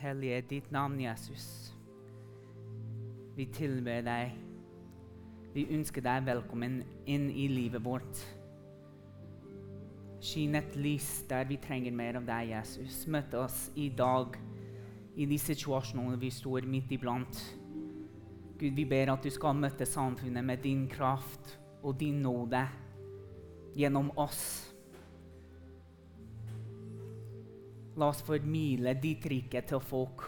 hellige ditt navn, Jesus. Vi tilber deg. Vi ønsker deg velkommen inn i livet vårt. Skinn et lys der vi trenger mer av deg, Jesus. Møt oss i dag i de situasjonene vi står midt iblant. Gud, vi ber at du skal møte samfunnet med din kraft og din nåde gjennom oss. La oss formidle ditt rike til folk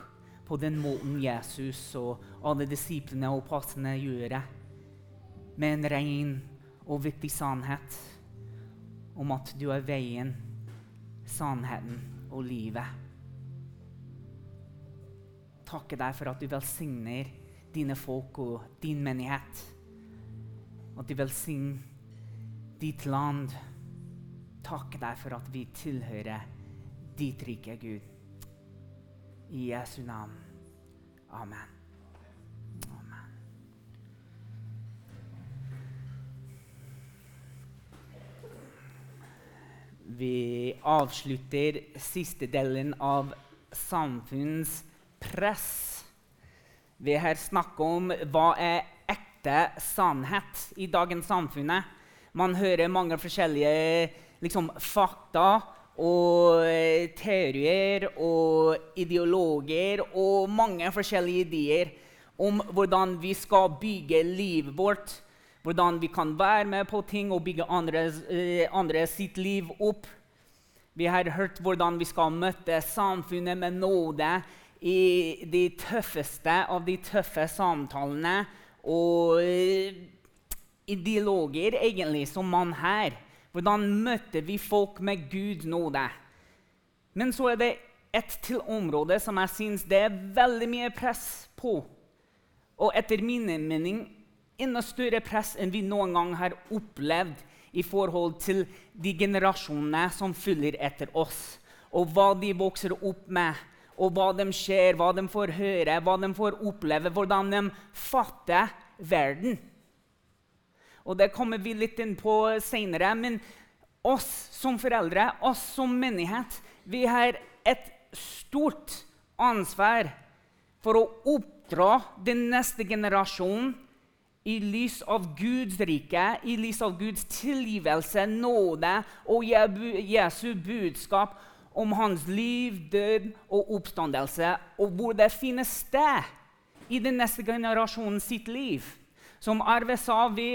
på den måten Jesus og alle disiplene og passene gjør det, med en ren og viktig sannhet om at du er veien, sannheten og livet. Takke deg for at du velsigner dine folk og din menighet. At du velsigner ditt land. Takke deg for at vi tilhører ditt rike, Gud. I Jesu navn. Amen. Vi avslutter siste delen av samfunnspress. Vi har snakket om hva er ekte sannhet i dagens samfunn. Man hører mange forskjellige liksom, fakta og eh, teorier og ideologer og mange forskjellige ideer om hvordan vi skal bygge livet vårt. Hvordan vi kan være med på ting og bygge andre, eh, andre sitt liv opp. Vi har hørt hvordan vi skal møte samfunnet med nåde i de tøffeste av de tøffe samtalene og eh, ideologer egentlig som man har. Hvordan møter vi folk med Gud nåde? Men så er det et til område som jeg syns det er veldig mye press på. Og etter min mening enda større press enn vi noen gang har opplevd i forhold til de generasjonene som følger etter oss, og hva de vokser opp med, og hva de ser, hva de får høre, hva de får oppleve, hvordan de fatter verden. Og Det kommer vi litt inn på seinere. Men oss som foreldre, oss som menighet, vi har et stort ansvar for å oppdra den neste generasjonen i lys av Guds rike, i lys av Guds tilgivelse, nåde og Jesu budskap om hans liv, død og oppstandelse, og hvor det finnes sted i den neste generasjonen sitt liv. Som Arve sa, vi,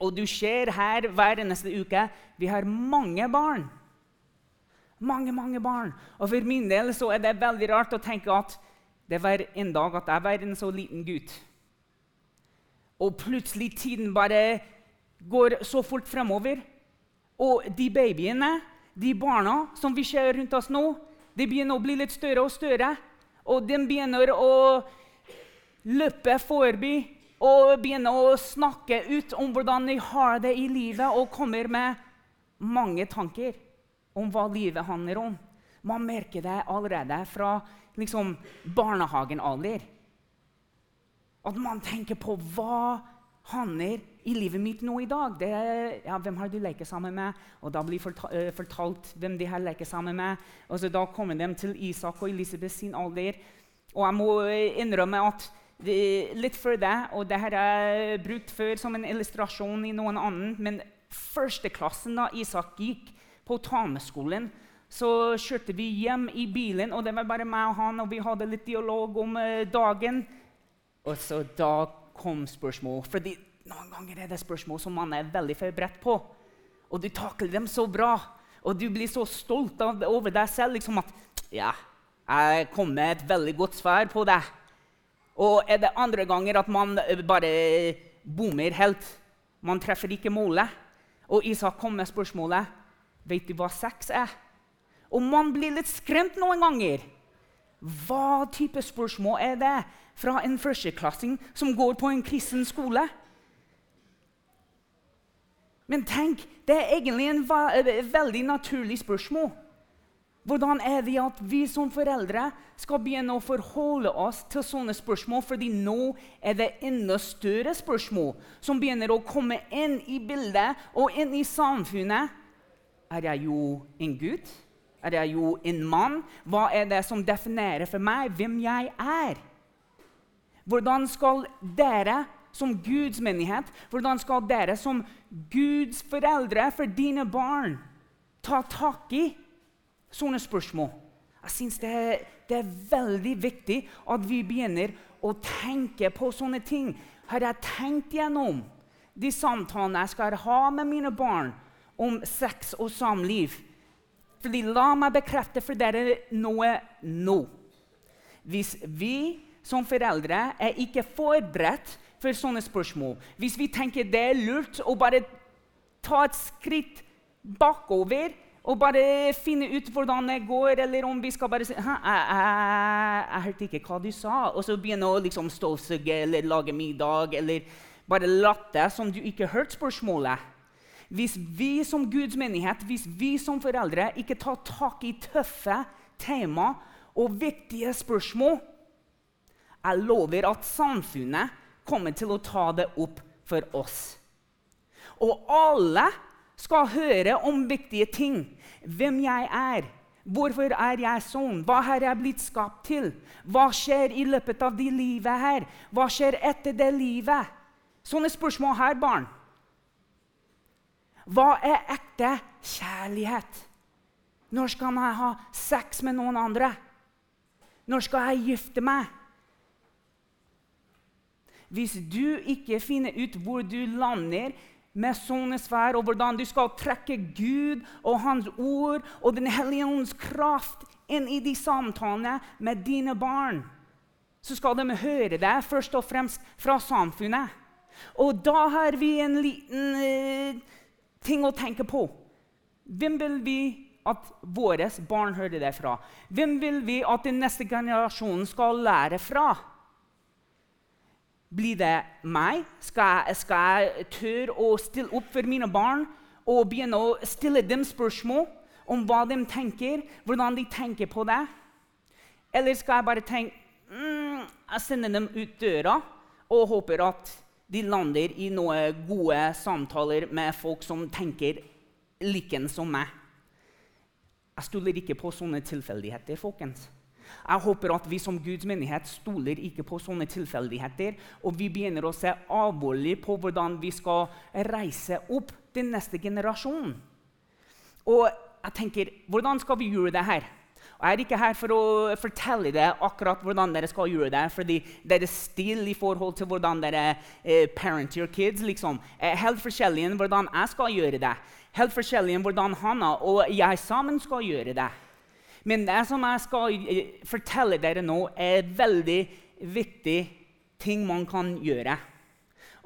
og du ser her hver eneste uke, vi har mange barn. Mange, mange barn. Og for min del så er det veldig rart å tenke at det var en dag at jeg var en så liten gutt. Og plutselig tiden bare går så fort fremover. Og de babyene, de barna som vi ser rundt oss nå, de begynner å bli litt større og større. Og de begynner å løpe forbi og begynner å snakke ut om hvordan de har det i livet, og kommer med mange tanker om hva livet handler om. Man merker det allerede fra liksom, barnehagenalder. At man tenker på hva handler i livet mitt nå i dag. Det, ja, hvem har du leket sammen med? Og Da blir uh, fortalt hvem de har leket sammen med. Og så Da kommer de til Isak og Elisabeth sin alder. Og jeg må innrømme at litt før det, og det her er brukt før som en illustrasjon i noen annen, men førsteklassen da Isak gikk på Tameskolen, så kjørte vi hjem i bilen, og det var bare meg og han, og vi hadde litt dialog om uh, dagen. Og så da kom spørsmål, fordi noen ganger er det spørsmål som man er veldig forberedt på. Og du takler dem så bra, og du blir så stolt over deg selv liksom at Ja, jeg kom med et veldig godt svar på det. Og er det andre ganger at man eh, bare bommer helt? Man treffer ikke målet. Og Isak kom med spørsmålet Vet du hva sex er? Og man blir litt skremt noen ganger. Hva type spørsmål er det fra en førsteklassing som går på en kristen skole? Men tenk, det er egentlig et veldig naturlig spørsmål. Hvordan er det at vi som foreldre skal begynne å forholde oss til sånne spørsmål? fordi nå er det enda større spørsmål som begynner å komme inn i bildet og inn i samfunnet. Er jeg jo en gutt? Er jeg jo en mann? Hva er det som definerer for meg hvem jeg er? Hvordan skal dere som Guds menighet, hvordan skal dere som Guds foreldre for dine barn ta tak i sånne spørsmål? Jeg syns det, det, er veldig viktig at vi begynner å tenke på sånne ting. Har jeg tenkt gjennom de samtalene jeg skal ha med mine barn om sex og samliv? Fordi La meg bekrefte for dere noe nå. Hvis vi som foreldre er ikke forberedt for sånne spørsmål Hvis vi tenker det er lurt å bare ta et skritt bakover og bare finne ut hvordan det går, eller om vi skal bare si jeg, jeg, jeg, hørte ikke hva du sa, og så begynne å liksom støvsuge eller lage middag, eller bare late som du ikke hørte spørsmålet. Hvis vi som Guds menighet, hvis vi som foreldre ikke tar tak i tøffe tema og viktige spørsmål, jeg lover at samfunnet kommer til å ta det opp for oss. Og alle skal høre om viktige ting. Hvem jeg er. Hvorfor er jeg sånn? Hva har jeg blitt skapt til? Hva skjer i løpet av det livet her? Hva skjer etter det livet? Sånne spørsmål her, barn. Hva er ekte kjærlighet? Når skal jeg ha sex med noen andre? Når skal jeg gifte meg? Hvis du ikke finner ut hvor du lander med sånne sfær, og hvordan du skal trekke Gud og Hans ord og Den hellige ånds kraft inn i de samtalene med dine barn, så skal de høre det først og fremst fra samfunnet. Og da har vi en liten eh, ting å tenke på. Hvem vil vi at våre barn hører det fra? Hvem vil vi at den neste generasjonen skal lære fra? Blir det meg? Skal jeg, skal jeg tørre å stille opp for mine barn og begynne å stille dem spørsmål om hva de tenker, hvordan de tenker på det? Eller skal jeg bare tenke mm, Jeg sender dem ut døra og håper at de lander i noen gode samtaler med folk som tenker liken som meg. Jeg stoler ikke på sånne tilfeldigheter, folkens. Jeg håper at vi som Guds menighet stoler ikke på sånne tilfeldigheter, og vi begynner å se alvorlig på hvordan vi skal reise opp den neste generasjonen. Og jeg tenker, hvordan skal vi gjøre det her? Jeg er ikke her for å fortelle dere akkurat hvordan dere skal gjøre det. fordi dere er i forhold til hvordan dere eh, parent your kids. liksom. Eh, helt forskjellig enn hvordan jeg skal gjøre det. Helt forskjellig enn hvordan Hanna og jeg sammen skal gjøre det. Men det som jeg skal eh, fortelle dere nå, er veldig viktig ting man kan gjøre.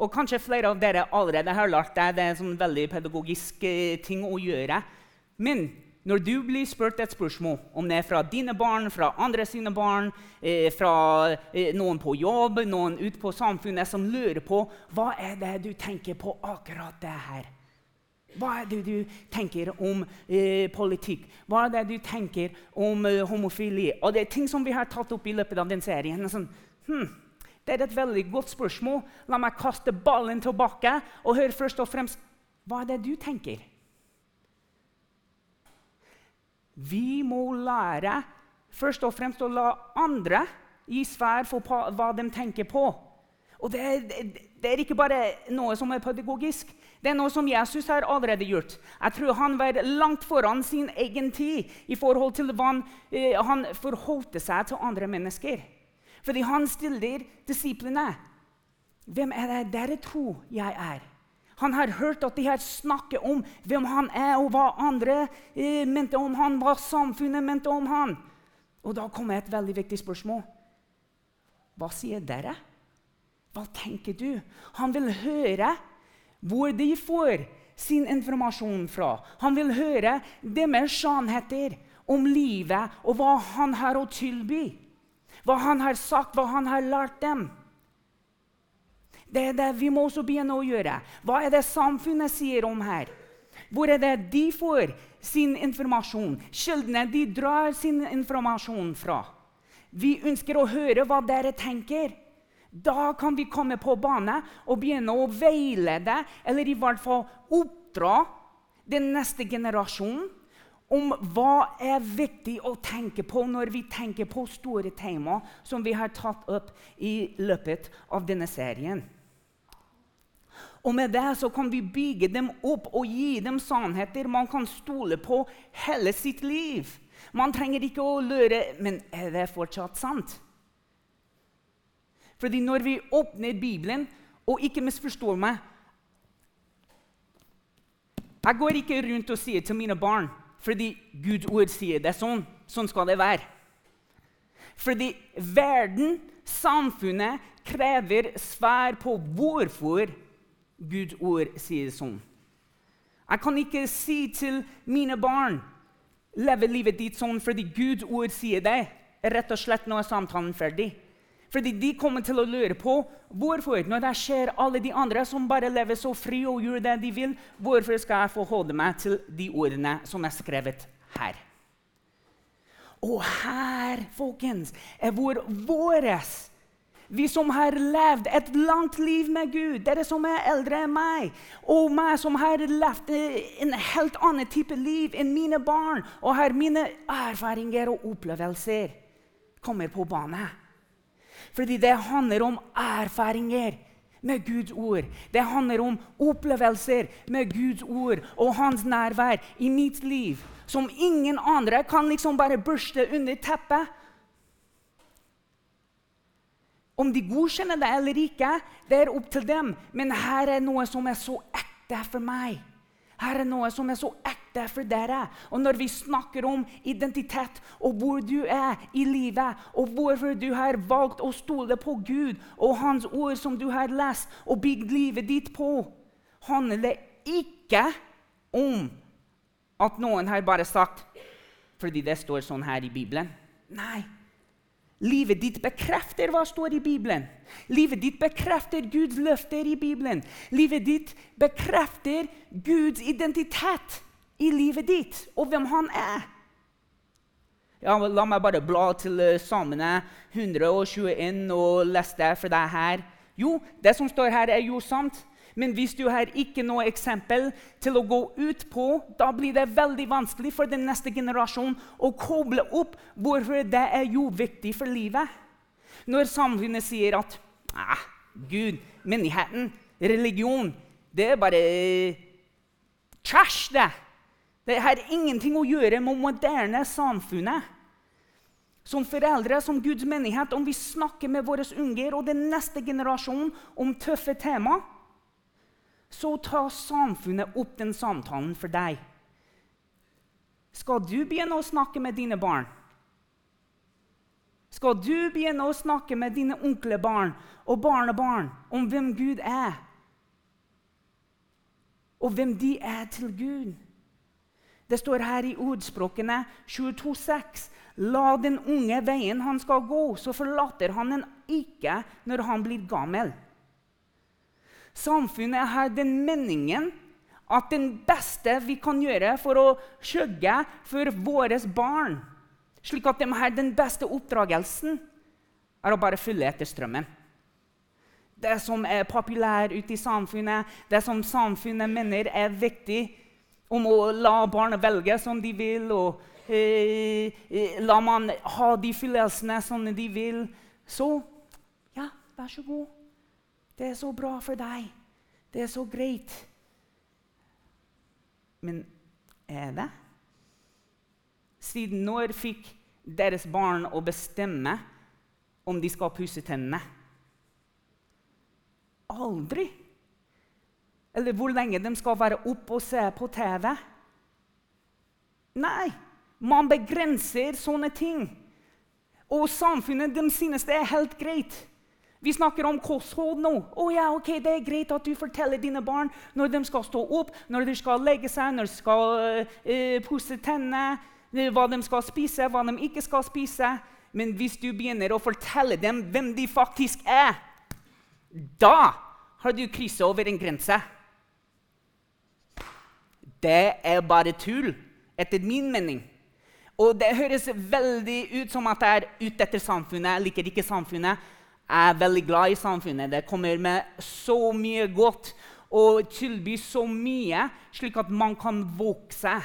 Og kanskje flere av dere allerede har lært det. Det er en sånn veldig pedagogisk eh, ting å gjøre. Men når du blir spurt et spørsmål, om det er fra dine barn, fra andre sine barn, eh, fra noen på jobb, noen ute på samfunnet som lurer på hva er det du tenker på akkurat det her Hva er det du tenker om eh, politikk? Hva er det du tenker om eh, homofili? Og det er ting som vi har tatt opp i løpet av den serien. Sånn, hmm, det er et veldig godt spørsmål. La meg kaste ballen tilbake og høre først og fremst hva er det du tenker. Vi må lære først og fremst å la andre gi svar for hva de tenker på. Og det er, det er, ikke bare noe som er pedagogisk. Det er noe som Jesus har allerede gjort. Jeg tror Han var langt foran sin egen tid i forhold til hva han, eh, han forholdte seg til andre mennesker. Fordi han stiller disiplene. Hvem er det dere tror jeg er? Han har hørt at de har snakket om hvem han er, og hva andre eh, mente om han, hva samfunnet mente om han. Og da kommer et veldig viktig spørsmål. Hva sier dere? Hva tenker du? Han vil høre hvor de får sin informasjon fra. Han vil høre deres sannheter om livet og hva han har å tilby. Hva han har sagt, hva han har lært dem. Det er det vi må også begynne å gjøre. Hva er det samfunnet sier om her? Hvor er det de får sin informasjon? Kildene de drar sin informasjon fra. Vi ønsker å høre hva dere tenker. Da kan vi komme på bane og begynne å veilede, eller i hvert fall oppdra den neste generasjonen om hva er viktig å tenke på når vi tenker på store tema som vi har tatt opp i løpet av denne serien. Og med det så kan vi bygge dem opp og gi dem sannheter man kan stole på hele sitt liv. Man trenger ikke å lure Men er det fortsatt sant? Fordi når vi åpner Bibelen, og ikke misforstår meg Jeg går ikke rundt og sier til mine barn fordi Guds ord sier det sånn. Sånn skal det være. Fordi verden, samfunnet, krever svar på hvorfor Guds ord sier sånn. Jeg kan ikke si til mine barn leve livet ditt sånn fordi Guds ord sier det. Rett og slett nå er samtalen ferdig. Fordi de kommer til å lure på hvorfor, når det skjer alle de andre som bare lever så fri og gjør det de vil, hvorfor skal jeg forholde meg til de ordene som er skrevet her? Og her, folkens, er hvor våres vi som har levd et langt liv med Gud, dere som er eldre enn meg, og meg som har levd en helt annen type liv enn mine barn, og har mine erfaringer og opplevelser, kommer på banen. Fordi det handler om erfaringer med Guds ord. Det handler om opplevelser med Guds ord og hans nærvær i mitt liv. Som ingen andre kan liksom bare børste under teppet. Om de godkjenner det eller ikke, det er opp til dem. Men her er noe som er så ekte for meg. Her er noe som er så ekte for dere. Og når vi snakker om identitet og hvor du er i livet, og hvorfor du har valgt å stole på Gud og Hans ord som du har lest og bygd livet ditt på, handler det ikke om at noen har bare sagt fordi det står sånn her i Bibelen. Nei. Livet ditt bekrefter hva står i Bibelen. Livet ditt bekrefter Guds løfter i Bibelen. Livet ditt bekrefter Guds identitet i livet ditt og hvem han er. Ja, la meg bare bla til Samene Salmene 121 og lese det for deg her. Jo, det som står her, er jo sant. Men hvis du har ikke noe eksempel til å gå ut på, da blir det veldig vanskelig for den neste generasjonen å koble opp hvorfor det er jo viktig for livet. Når samfunnet sier at ah, Gud, menigheten, religion Det er bare trash, det. Det har ingenting å gjøre med moderne samfunnet. Som foreldre, som Guds menighet, om vi snakker med våre unger og den neste generasjonen om tøffe temaer, så tar samfunnet opp den samtalen for deg. Skal du begynne å snakke med dine barn? Skal du begynne å snakke med dine onklebarn og barnebarn om hvem Gud er? Og hvem de er til Gud? Det står her i ordspråkene 22,6.: La den unge veien han skal gå, så forlater han den ikke når han blir gammel. Samfunnet har den meningen at den beste vi kan gjøre for å skjøgge for våre barn, slik at de har den beste oppdragelsen, er å bare følge etter strømmen. Det som er populært ute i samfunnet, det som samfunnet mener er viktig, om å la barn velge som de vil, og eh, eh la man ha de følelsene som de vil, så ja, vær så god. Det er så bra for deg. Det er så greit. Men er det? Siden når fikk deres barn å bestemme om de skal pusse tennene? Aldri. Eller hvor lenge de skal være oppe og se på TV. Nei, man begrenser sånne ting. Og samfunnet de synes det er helt greit. Vi snakker om kosthold nå. Oh, ja, ok, Det er greit at du forteller dine barn når de skal stå opp, når de skal legge seg, når de skal uh, pusse tennene, eh, hva de skal spise, hva de ikke skal spise. Men hvis du begynner å fortelle dem hvem de faktisk er, da har du krysset over en grense. Det er bare tull, etter min mening. Og det høres veldig ut som at jeg er ute etter samfunnet. Jeg liker ikke samfunnet er veldig glad i samfunnet. Det kommer med så mye godt og tilbyr så mye, slik at man kan vokse.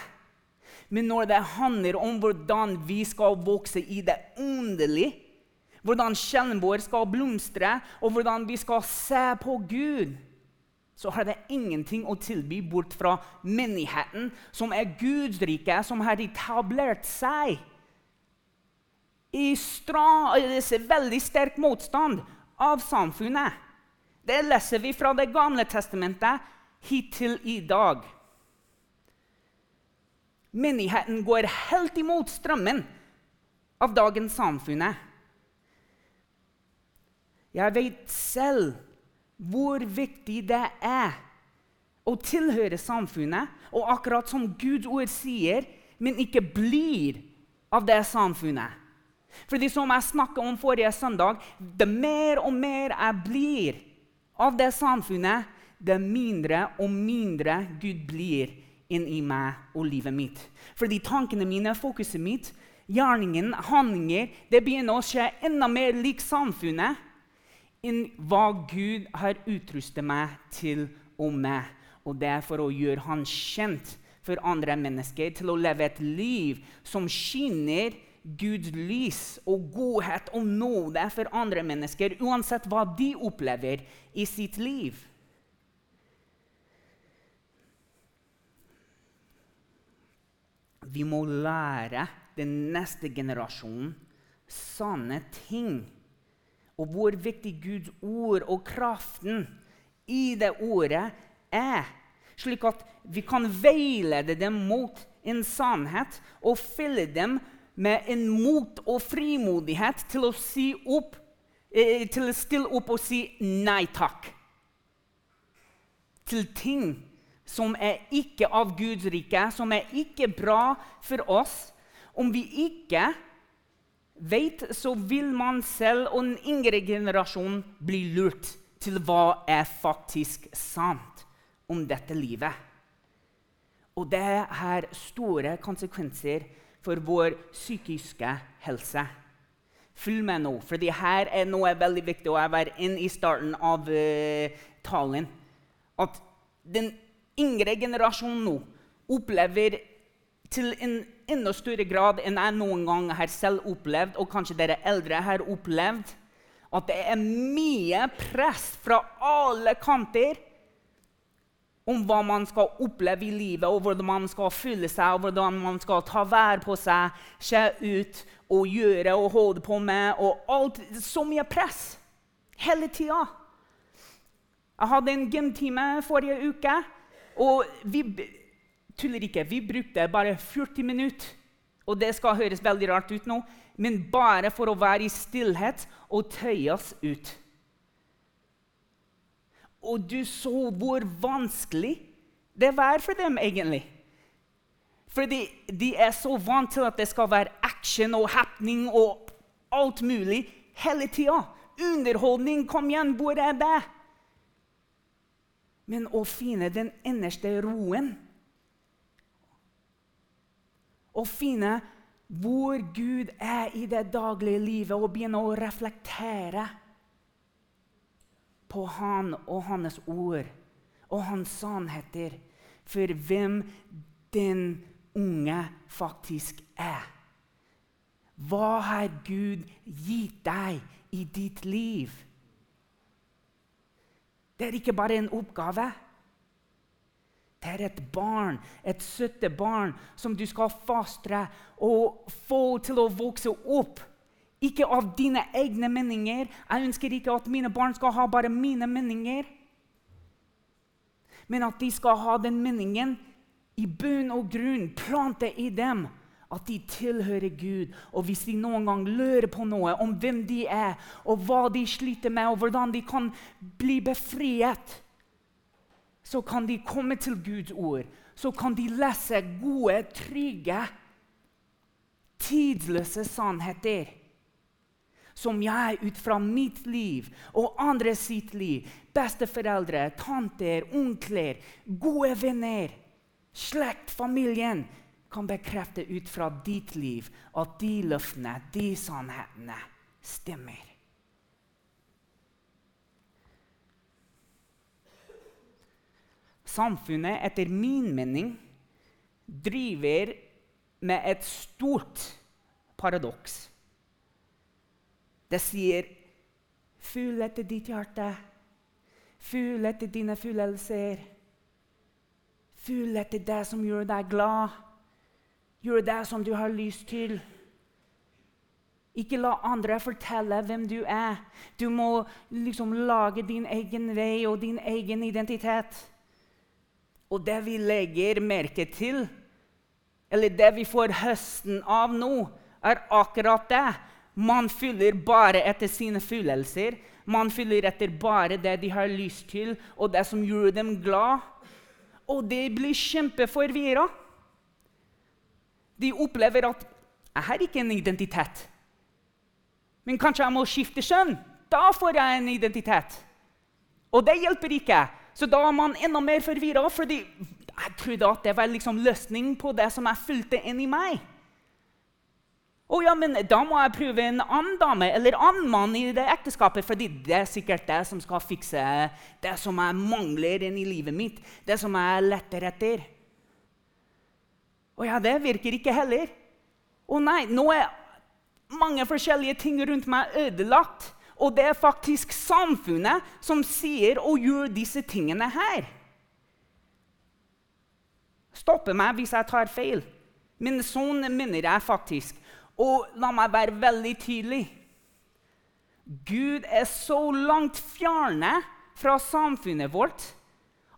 Men når det handler om hvordan vi skal vokse i det underlige, hvordan sjelen vår skal blomstre, og hvordan vi skal se på Gud, så har det ingenting å tilby bort fra menigheten, som er Guds rike, som har etablert seg i veldig sterk motstand av samfunnet. Det leser vi fra Det gamle testamentet hittil i dag. Menigheten går helt imot strømmen av dagens samfunnet. Jeg vet selv hvor viktig det er å tilhøre samfunnet, og akkurat som Guds ord sier, men ikke blir av det samfunnet. Fordi som jeg snakket om forrige søndag, det mer og mer jeg blir av det samfunnet, det mindre og mindre Gud blir inni meg og livet mitt. Fordi tankene mine, fokuset mitt, gjerningen, handlinger, det begynner å skje enda mer lik samfunnet enn hva Gud har utrustet meg til og med. Og det er for å gjøre Han kjent for andre mennesker, til å leve et liv som skinner Guds lys og godhet og nåde for andre mennesker, uansett hva de opplever i sitt liv. Vi må lære den neste generasjonen sanne ting. Og hvor viktig Guds ord og kraften i det ordet er. Slik at vi kan veilede dem mot en sannhet og fylle dem med en mot og frimodighet til å, si opp, eh, til å stille opp og si nei takk til ting som er ikke av Guds rike, som er ikke bra for oss. Om vi ikke vet, så vil man selv og den yngre generasjonen bli lurt til hva er faktisk sant om dette livet. Og det har store konsekvenser for vår psykiske helse. Følg med nå, for her er noe veldig viktig, og jeg var inne i starten av uh, talen. At den yngre generasjonen nå opplever til en enda større grad enn jeg noen gang har selv opplevd, og kanskje dere eldre har opplevd, at det er mye press fra alle kanter om hva man skal oppleve i livet, og hvordan man skal føle seg, og hvordan man skal ta vær på seg, se ut og gjøre og holde på med. og alt, Så mye press hele tida. Jeg hadde en gymtime forrige uke, og vi tuller ikke. Vi brukte bare 40 minutter. Og det skal høres veldig rart ut nå, men bare for å være i stillhet og tøye oss ut. Og du så hvor vanskelig det var for dem, egentlig. Fordi de er så vant til at det skal være action og happening og alt mulig hele tida. Underholdning, kom igjen, hvor er det? Men å finne den innerste roen Å finne hvor Gud er i det daglige livet, og begynne å reflektere på Han og Hans ord og Hans sannheter for hvem den unge faktisk er. Hva har Gud gitt deg i ditt liv? Det er ikke bare en oppgave. Det er et barn, et søtte barn, som du skal fastre og få til å vokse opp ikke av dine egne meninger. Jeg ønsker ikke at mine barn skal ha bare mine meninger. Men at de skal ha den meningen i bunn og grunn, plante i dem at de tilhører Gud. Og hvis de noen gang lurer på noe om hvem de er, og hva de sliter med, og hvordan de kan bli befriet, så kan de komme til Guds ord. Så kan de lese gode, trygge, tidløse sannheter som jeg ut fra mitt liv og andre sitt liv, besteforeldre, tanter, onkler, gode venner, slekt, familien, kan bekrefte ut fra ditt liv at de løftene, de sannhetene, stemmer. Samfunnet, etter min mening, driver med et stort paradoks. Det sier 'Fugl etter ditt hjerte. fugl etter dine følelser. Fugl etter det som gjør deg glad. Gjør det som du har lyst til. Ikke la andre fortelle hvem du er. Du må liksom lage din egen vei og din egen identitet. Og det vi legger merke til, eller det vi får høsten av nå, er akkurat det. Man fyller bare etter sine følelser. Man fyller etter bare det de har lyst til, og det som gjør dem glad. Og de blir kjempeforvirra. De opplever at 'jeg har ikke en identitet'. Men kanskje jeg må skifte kjønn? Da får jeg en identitet. Og det hjelper ikke. Så da er man enda mer forvirra, fordi jeg trodde at det var liksom løsning på det som jeg fulgte inn i meg. Å ja, men da må jeg prøve en annen dame eller annen mann i det ekteskapet. fordi det er sikkert det som skal fikse det som jeg mangler i livet mitt. Det som jeg letter etter. Å ja, det virker ikke heller. Å nei, nå er mange forskjellige ting rundt meg ødelagt. Og det er faktisk samfunnet som sier og gjør disse tingene her. Stopper meg hvis jeg tar feil. Men sånn mener jeg faktisk. Og la meg være veldig tydelig. Gud er så langt fjerne fra samfunnet vårt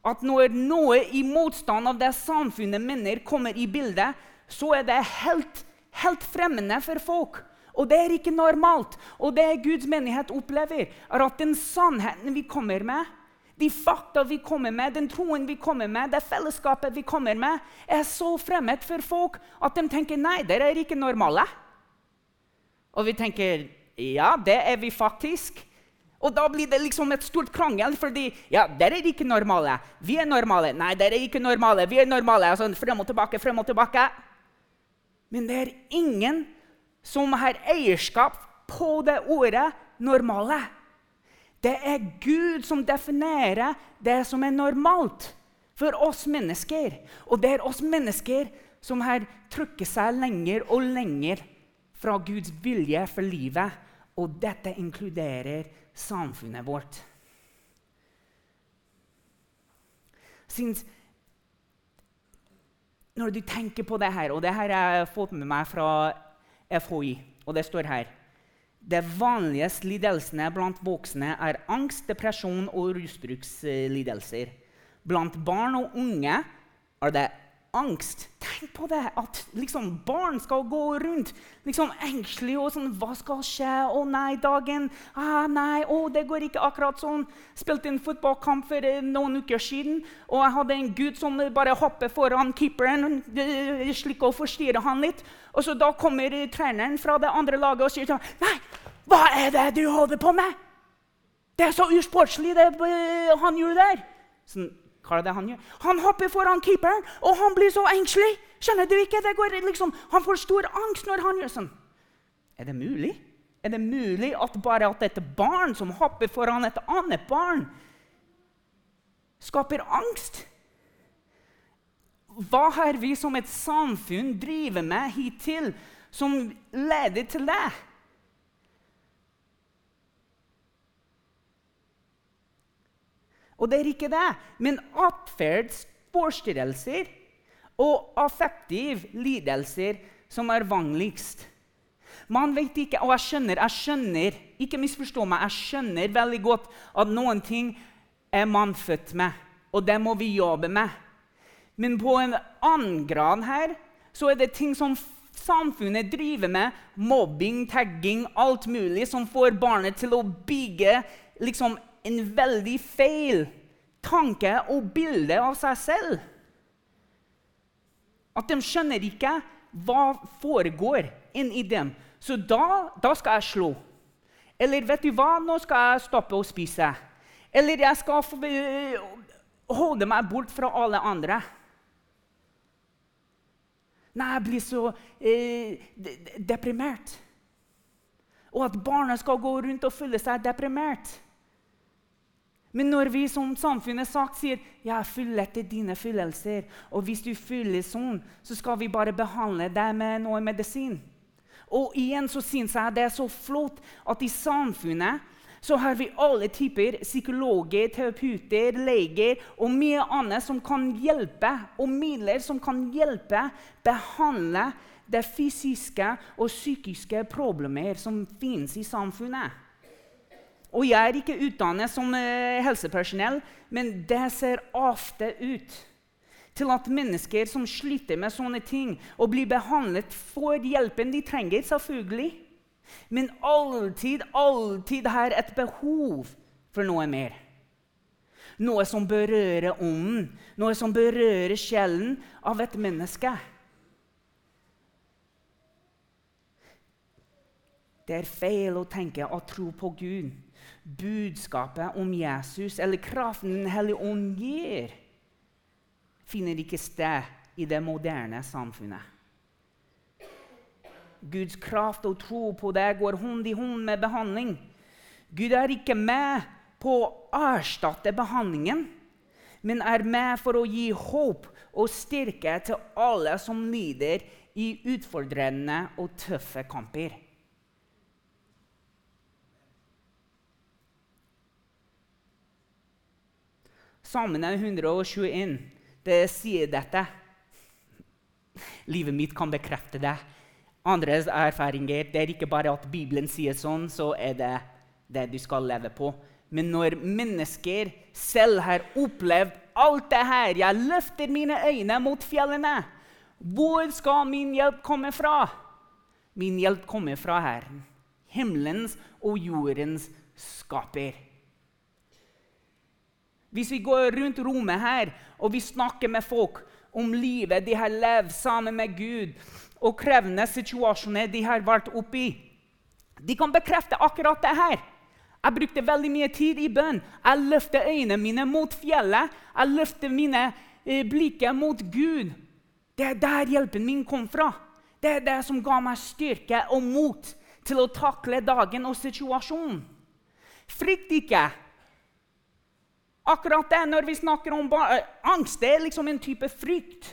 at når noe i motstand av det samfunnet mener, kommer i bildet, så er det helt, helt fremmede for folk. Og det er ikke normalt. Og det Guds menighet opplever, er at den sannheten vi kommer med, de fakta vi kommer med, den troen vi kommer med, det fellesskapet vi kommer med, er så fremmed for folk at de tenker nei, dere er ikke normale. Og vi tenker ja, det er vi faktisk. Og da blir det liksom et stort krangel, fordi ja, dere er ikke normale. Vi er normale. Nei, dere er ikke normale. Vi er normale. Altså, frem og tilbake, frem og tilbake. Men det er ingen som har eierskap på det ordet 'normale'. Det er Gud som definerer det som er normalt for oss mennesker. Og det er oss mennesker som har trukket seg lenger og lenger fra Guds vilje for livet. Og dette inkluderer samfunnet vårt. Syns, når du tenker på det her, og det her har jeg fått med meg fra FHI, og det står her De vanligste lidelsene blant voksne er angst, depresjon og rusbrukslidelser. Blant barn og unge er det angst. Tenk på det! At liksom, barn skal gå rundt liksom, engstelige og sånn Hva skal skje? Å nei, dagen ah, Nei, å, det går ikke akkurat sånn. Spilte en fotballkamp for eh, noen uker siden, og jeg hadde en gutt som bare hopper foran keeperen slik å forstyrre han litt. Og så da kommer treneren fra det andre laget og sier sånn Nei, hva er det du holder på med? Det er så usportslig, det han gjør der. Sånn, hva er det han gjør? Han hopper foran keeperen, og han blir så engstelig. Skjønner du ikke? Liksom, han får stor angst når han gjør sånn. Er det mulig? Er det mulig at bare at et barn som hopper foran et annet barn, skaper angst? Hva har vi som et samfunn drevet med hittil som leder til det? Og det er ikke det, men atferdsforstyrrelser og affektiv lidelser som er vanligst. Man vet ikke, og jeg skjønner, jeg skjønner, ikke misforstå meg, jeg skjønner veldig godt at noen ting er man født med, og det må vi jobbe med. Men på en annen grad her så er det ting som samfunnet driver med, mobbing, tagging, alt mulig, som får barnet til å bygge liksom, en veldig feil tanke og bilde av seg selv. At de skjønner ikke hva foregår inni dem. Så da, da, skal jeg slå. Eller vet du hva, nå skal jeg stoppe å spise. Eller jeg skal holde meg bort fra alle andre. Nei, jeg blir så eh, deprimert. Og at barna skal gå rundt og føle seg deprimert. Men når vi som samfunnet sagt sier jeg er full etter dine fyllelser, og hvis du fyller sånn, så skal vi bare behandle deg med noe medisin. Og igjen så syns jeg det er så flott at i samfunnet så har vi alle typer psykologer, terapeuter, leger og mye annet som kan hjelpe, og midler som kan hjelpe behandle de fysiske og psykiske problemer som finnes i samfunnet. Og jeg er ikke utdannet som uh, helsepersonell, men det ser ofte ut til at mennesker som sliter med sånne ting, og blir behandlet, får hjelpen de trenger, selvfølgelig. Men alltid, alltid har et behov for noe mer. Noe som berører ånden, noe som berører sjelen av et menneske. Det er feil å tenke og tro på Gud budskapet om Jesus eller kraften Den hellige ånd gir, finner ikke sted i det moderne samfunnet. Guds kraft og tro på det går hånd i hånd med behandling. Gud er ikke med på å erstatte behandlingen, men er med for å gi håp og styrke til alle som lider i utfordrende og tøffe kamper. Salmene 121 det sier dette. Livet mitt kan bekrefte det. Andres erfaringer det er ikke bare at Bibelen sier sånn, så er det det du skal leve på. Men når mennesker selv har opplevd alt det her Jeg løfter mine øyne mot fjellene. Hvor skal min hjelp komme fra? Min hjelp kommer fra Herren, himmelens og jordens skaper. Hvis vi går rundt rommet her og vi snakker med folk om livet de har levd sammen med Gud, og krevende situasjoner de har vært oppi, de kan bekrefte akkurat det her. Jeg brukte veldig mye tid i bønn. Jeg løfter øynene mine mot fjellet. Jeg løfter mine blikket blikker mot Gud. Det er der hjelpen min kom fra. Det er det som ga meg styrke og mot til å takle dagen og situasjonen. Frykt ikke. Akkurat det når vi snakker om eh, angst, det er liksom en type frykt.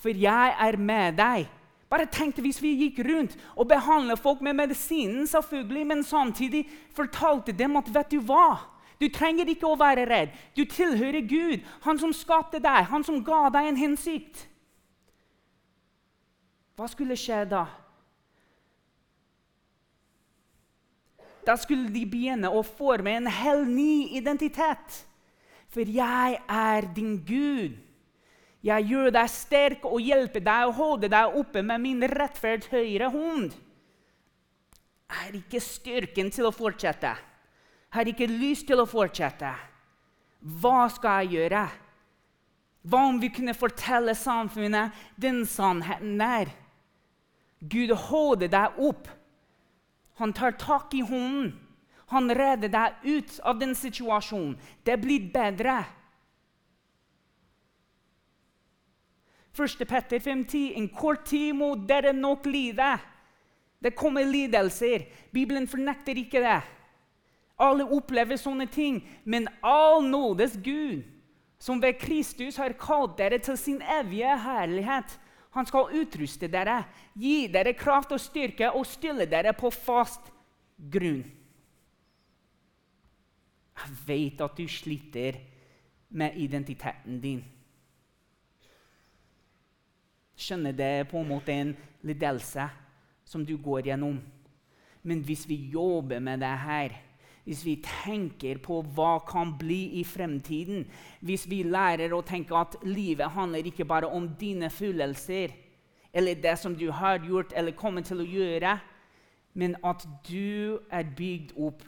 For jeg er med deg. Bare tenk hvis vi gikk rundt og behandlet folk med medisinen, selvfølgelig, men samtidig fortalte dem at vet du hva? Du trenger ikke å være redd. Du tilhører Gud, han som skapte deg, han som ga deg en hensikt. Hva skulle skje da? Da skulle de begynne å forme en hel ny identitet. For jeg er din Gud. Jeg gjør deg sterk og hjelper deg å holde deg oppe med min rettferds høyre hånd. Jeg har ikke styrken til å fortsette. Jeg har ikke lyst til å fortsette. Hva skal jeg gjøre? Hva om vi kunne fortelle samfunnet den sannheten der? Gud holder deg opp. Han tar tak i hånden. Han redder deg ut av den situasjonen. Det blir bedre. 1. Petter 5,10.: En kort tid må dere nok lide. Det kommer lidelser. Bibelen fornekter ikke det. Alle opplever sånne ting, men all nådes Gud, som ved Kristus har kalt dere til sin evige herlighet, han skal utruste dere, gi dere kraft og styrke og stille dere på fast grunn. Jeg vet at du sliter med identiteten din. Skjønner det på en måte en lidelse som du går gjennom. Men hvis vi jobber med det her, hvis vi tenker på hva kan bli i fremtiden, hvis vi lærer å tenke at livet handler ikke bare om dine følelser eller det som du har gjort eller kommer til å gjøre, men at du er bygd opp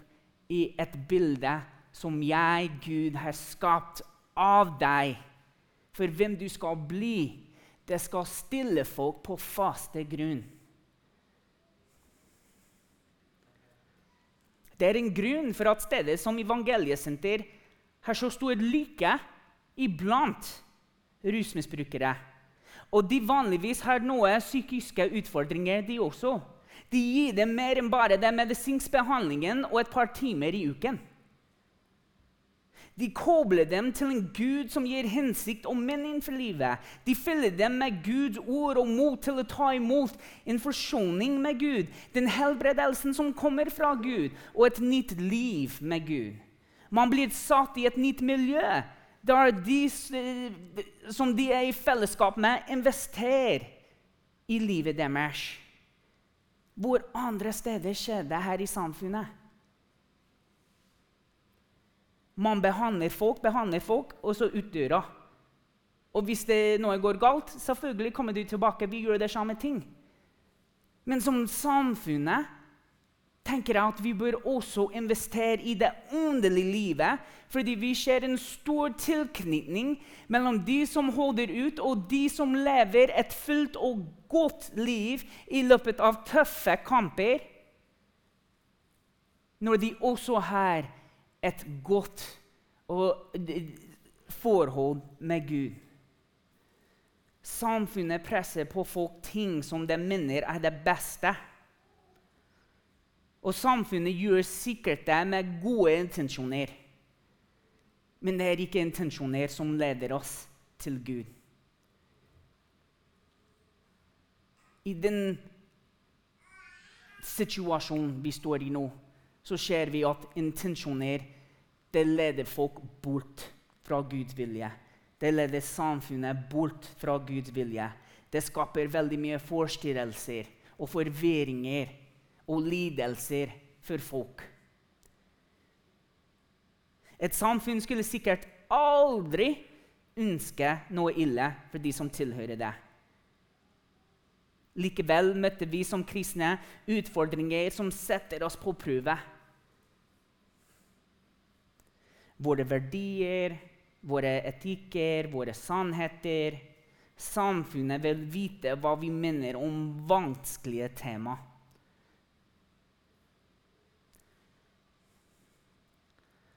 i et bilde som jeg, Gud, har skapt av deg, for hvem du skal bli. Det skal stille folk på faste grunn. Det er en grunn for at stedet som evangeliesenter har så stor lykke iblant rusmisbrukere. Og de vanligvis har noen psykiske utfordringer, de også. De gir dem mer enn bare den medisinske behandlingen og et par timer i uken. De kobler dem til en Gud som gir hensikt og mening for livet. De fyller dem med Guds ord og mot til å ta imot en forsoning med Gud, den helbredelsen som kommer fra Gud, og et nytt liv med Gud. Man blir satt i et nytt miljø der de som de er i fellesskap med, investerer i livet deres. Hvor andre steder skjer det her i samfunnet? Man behandler folk, behandler folk, og så ut døra. Og hvis det noe går galt, selvfølgelig kommer du tilbake. Vi gjør det samme ting. Men som samfunnet tenker jeg at vi bør også investere i det åndelige livet. Fordi vi ser en stor tilknytning mellom de som holder ut, og de som lever et fullt og godt liv i løpet av tøffe kamper. Når de også har et godt forhold med Gud. Samfunnet presser på folk ting som de mener er det beste. Og samfunnet gjør sikkert det med gode intensjoner. Men det er ikke intensjoner som leder oss til Gud. I den situasjonen vi står i nå, så ser vi at intensjoner det leder folk bort fra Guds vilje. Det leder samfunnet bort fra Guds vilje. Det skaper veldig mye forstyrrelser og forvirringer og lidelser for folk. Et samfunn skulle sikkert aldri ønske noe ille for de som tilhører det. Likevel møtte vi som kristne utfordringer som setter oss på prøve. Våre verdier, våre etikker, våre sannheter. Samfunnet vil vite hva vi mener om vanskelige tema.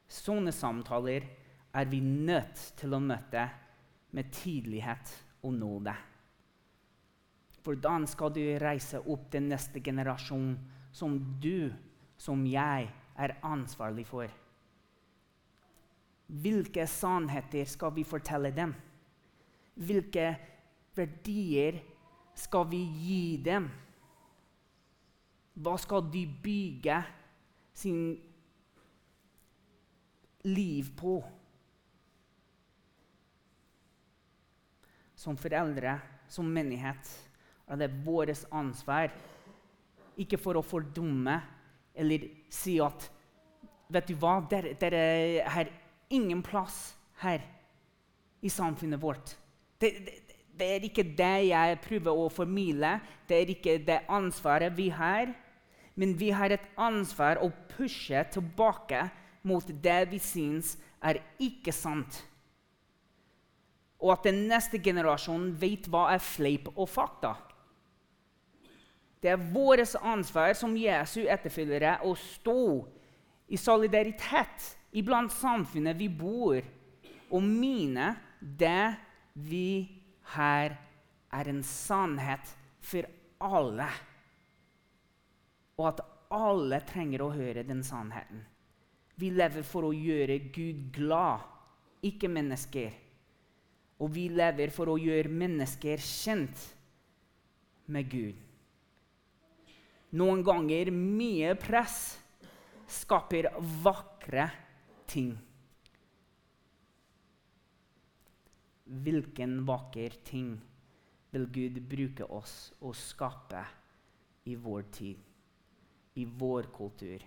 Sånne samtaler er vi nødt til å møte med tydelighet og nåde. Hvordan skal du reise opp den neste generasjon som du, som jeg, er ansvarlig for? Hvilke sannheter skal vi fortelle dem? Hvilke verdier skal vi gi dem? Hva skal de bygge sin liv på? Som foreldre, som menighet, er det vårt ansvar. Ikke for å fordumme eller si at Vet du hva, dere, dere her ingen plass her i samfunnet vårt. Det, det, det, er ikke det jeg prøver å formidle, det er ikke det ansvaret vi har. Men vi har et ansvar å pushe tilbake mot det vi syns er ikke sant. Og at den neste generasjonen vet hva er fleip og fakta. Det er vårt ansvar som Jesu etterfølgere å stå i solidaritet iblant samfunnet vi bor, og mine det vi her er en sannhet for alle. Og at alle trenger å høre den sannheten. Vi lever for å gjøre Gud glad, ikke mennesker. Og vi lever for å gjøre mennesker kjent med Gud. Noen ganger mye press skaper vakre ting. Hvilken vakker ting vil Gud bruke oss å skape i vår tid, i vår kultur?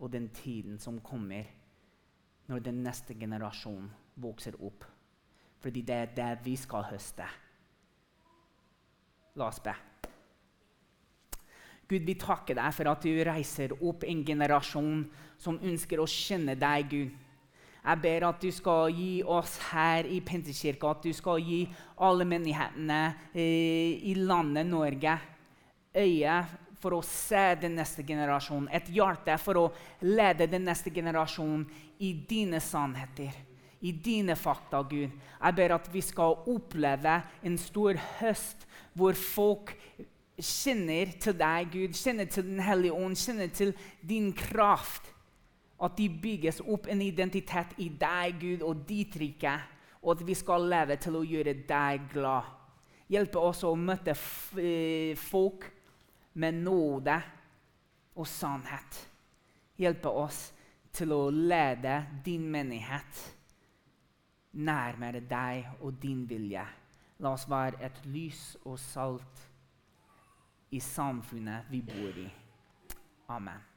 Og den tiden som kommer når den neste generasjonen vokser opp. Fordi det er det vi skal høste. La oss be. Gud, vi takker deg for at du reiser opp en generasjon som ønsker å kjenne deg, Gud. Jeg ber at du skal gi oss her i Pentekirka, at du skal gi alle menighetene eh, i landet Norge øye for å se den neste generasjonen, et hjerte for å lede den neste generasjonen i dine sannheter, i dine fakta, Gud. Jeg ber at vi skal oppleve en stor høst hvor folk kjenner til deg, Gud, kjenner til Den hellige ånd, kjenner til din kraft. At de bygges opp en identitet i deg, Gud, og ditt rike. Og at vi skal leve til å gjøre deg glad. Hjelpe oss å møte eh, folk med nåde og sannhet. Hjelpe oss til å lede din menighet nærmere deg og din vilje. La oss være et lys og salt i samfunnet vi bor i. Amen.